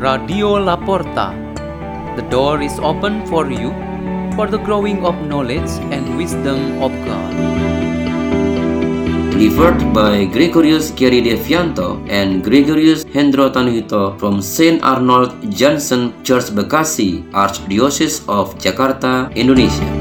Radio Laporta. The door is open for you for the growing of knowledge and wisdom of God. Delivered by Gregorius Gary Devianto and Gregorius Hendro Tanuhito from St. Arnold Johnson Church Bekasi, Archdiocese of Jakarta, Indonesia.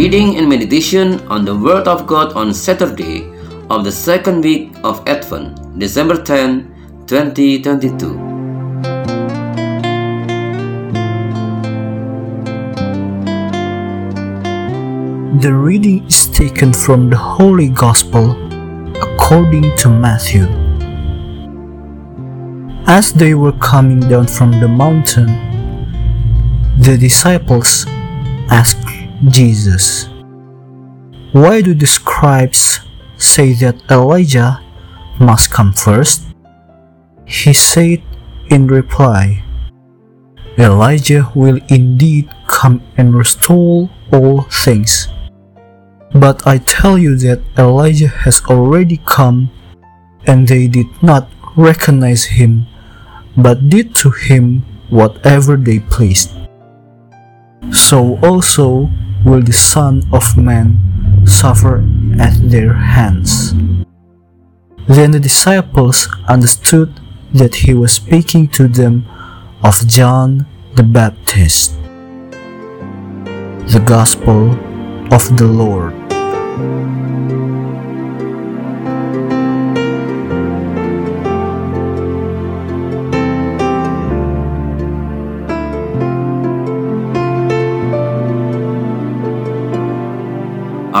Reading and meditation on the Word of God on Saturday of the second week of Advent, December 10, 2022. The reading is taken from the Holy Gospel according to Matthew. As they were coming down from the mountain, the disciples asked Jesus, Why do the scribes say that Elijah must come first? He said in reply, Elijah will indeed come and restore all things. But I tell you that Elijah has already come, and they did not recognize him, but did to him whatever they pleased. So also will the Son of Man suffer at their hands. Then the disciples understood that he was speaking to them of John the Baptist. The Gospel of the Lord.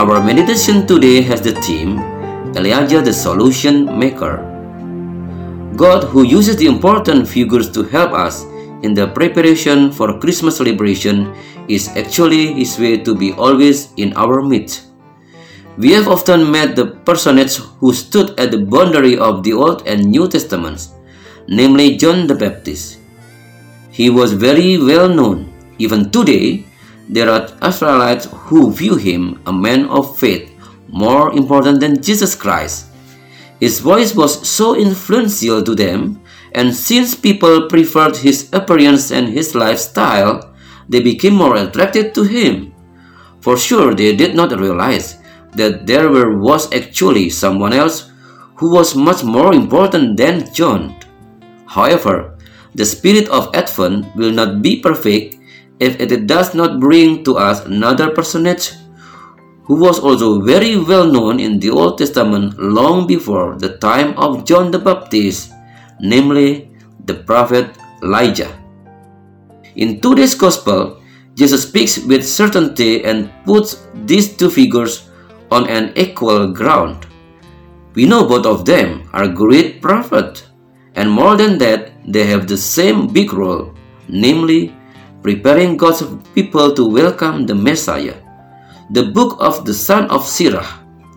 Our meditation today has the theme Elijah the Solution Maker. God, who uses the important figures to help us in the preparation for Christmas celebration, is actually His way to be always in our midst. We have often met the personage who stood at the boundary of the Old and New Testaments, namely John the Baptist. He was very well known. Even today, there are Israelites who view him a man of faith more important than Jesus Christ. His voice was so influential to them, and since people preferred his appearance and his lifestyle, they became more attracted to him. For sure, they did not realize that there was actually someone else who was much more important than John. However, the spirit of Advent will not be perfect if it does not bring to us another personage who was also very well known in the Old Testament long before the time of John the Baptist, namely the prophet Elijah. In today's Gospel, Jesus speaks with certainty and puts these two figures on an equal ground. We know both of them are great prophets, and more than that, they have the same big role, namely preparing God's people to welcome the Messiah. The book of the son of Sirach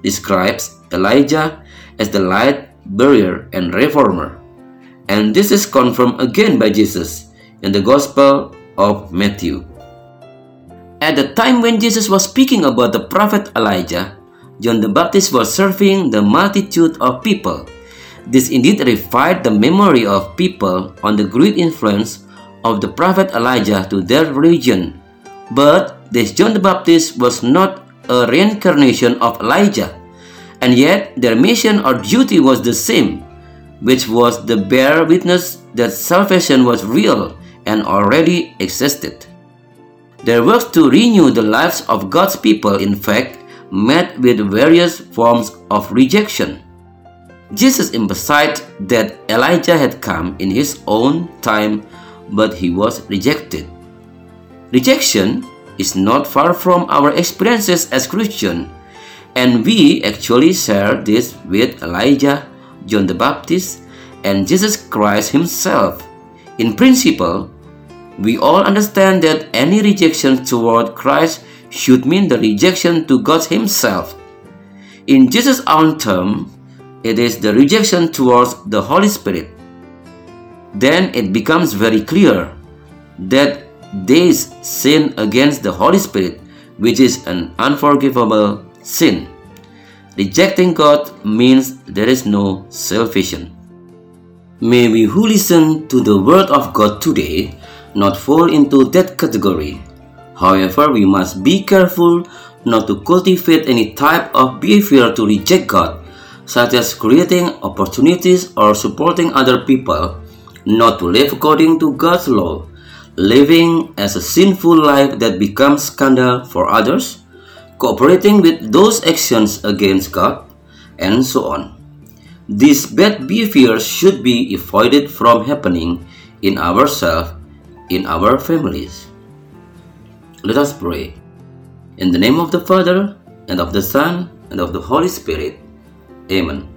describes Elijah as the light bearer and reformer. And this is confirmed again by Jesus in the Gospel of Matthew. At the time when Jesus was speaking about the prophet Elijah, John the Baptist was serving the multitude of people. This indeed revived the memory of people on the great influence of the prophet Elijah to their religion. But this John the Baptist was not a reincarnation of Elijah, and yet their mission or duty was the same, which was the bear witness that salvation was real and already existed. Their work to renew the lives of God's people, in fact, met with various forms of rejection. Jesus emphasized that Elijah had come in his own time but he was rejected. Rejection is not far from our experiences as Christians, and we actually share this with Elijah, John the Baptist, and Jesus Christ Himself. In principle, we all understand that any rejection toward Christ should mean the rejection to God Himself. In Jesus' own term, it is the rejection towards the Holy Spirit. Then it becomes very clear that this sin against the Holy Spirit, which is an unforgivable sin. Rejecting God means there is no salvation. May we who listen to the word of God today not fall into that category. However, we must be careful not to cultivate any type of behavior to reject God, such as creating opportunities or supporting other people, not to live according to God's law, living as a sinful life that becomes scandal for others, cooperating with those actions against God, and so on. These bad behaviors should be avoided from happening in ourselves, in our families. Let us pray. In the name of the Father, and of the Son, and of the Holy Spirit. Amen.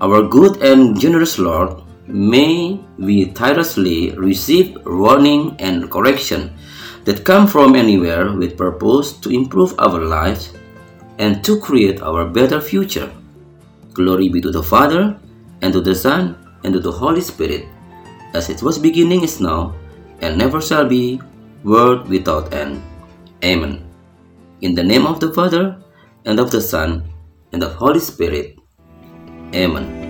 Our good and generous Lord, may we tirelessly receive warning and correction that come from anywhere with purpose to improve our lives and to create our better future. Glory be to the Father, and to the Son, and to the Holy Spirit, as it was beginning is now, and never shall be, world without end. Amen. In the name of the Father, and of the Son, and of the Holy Spirit. Amen.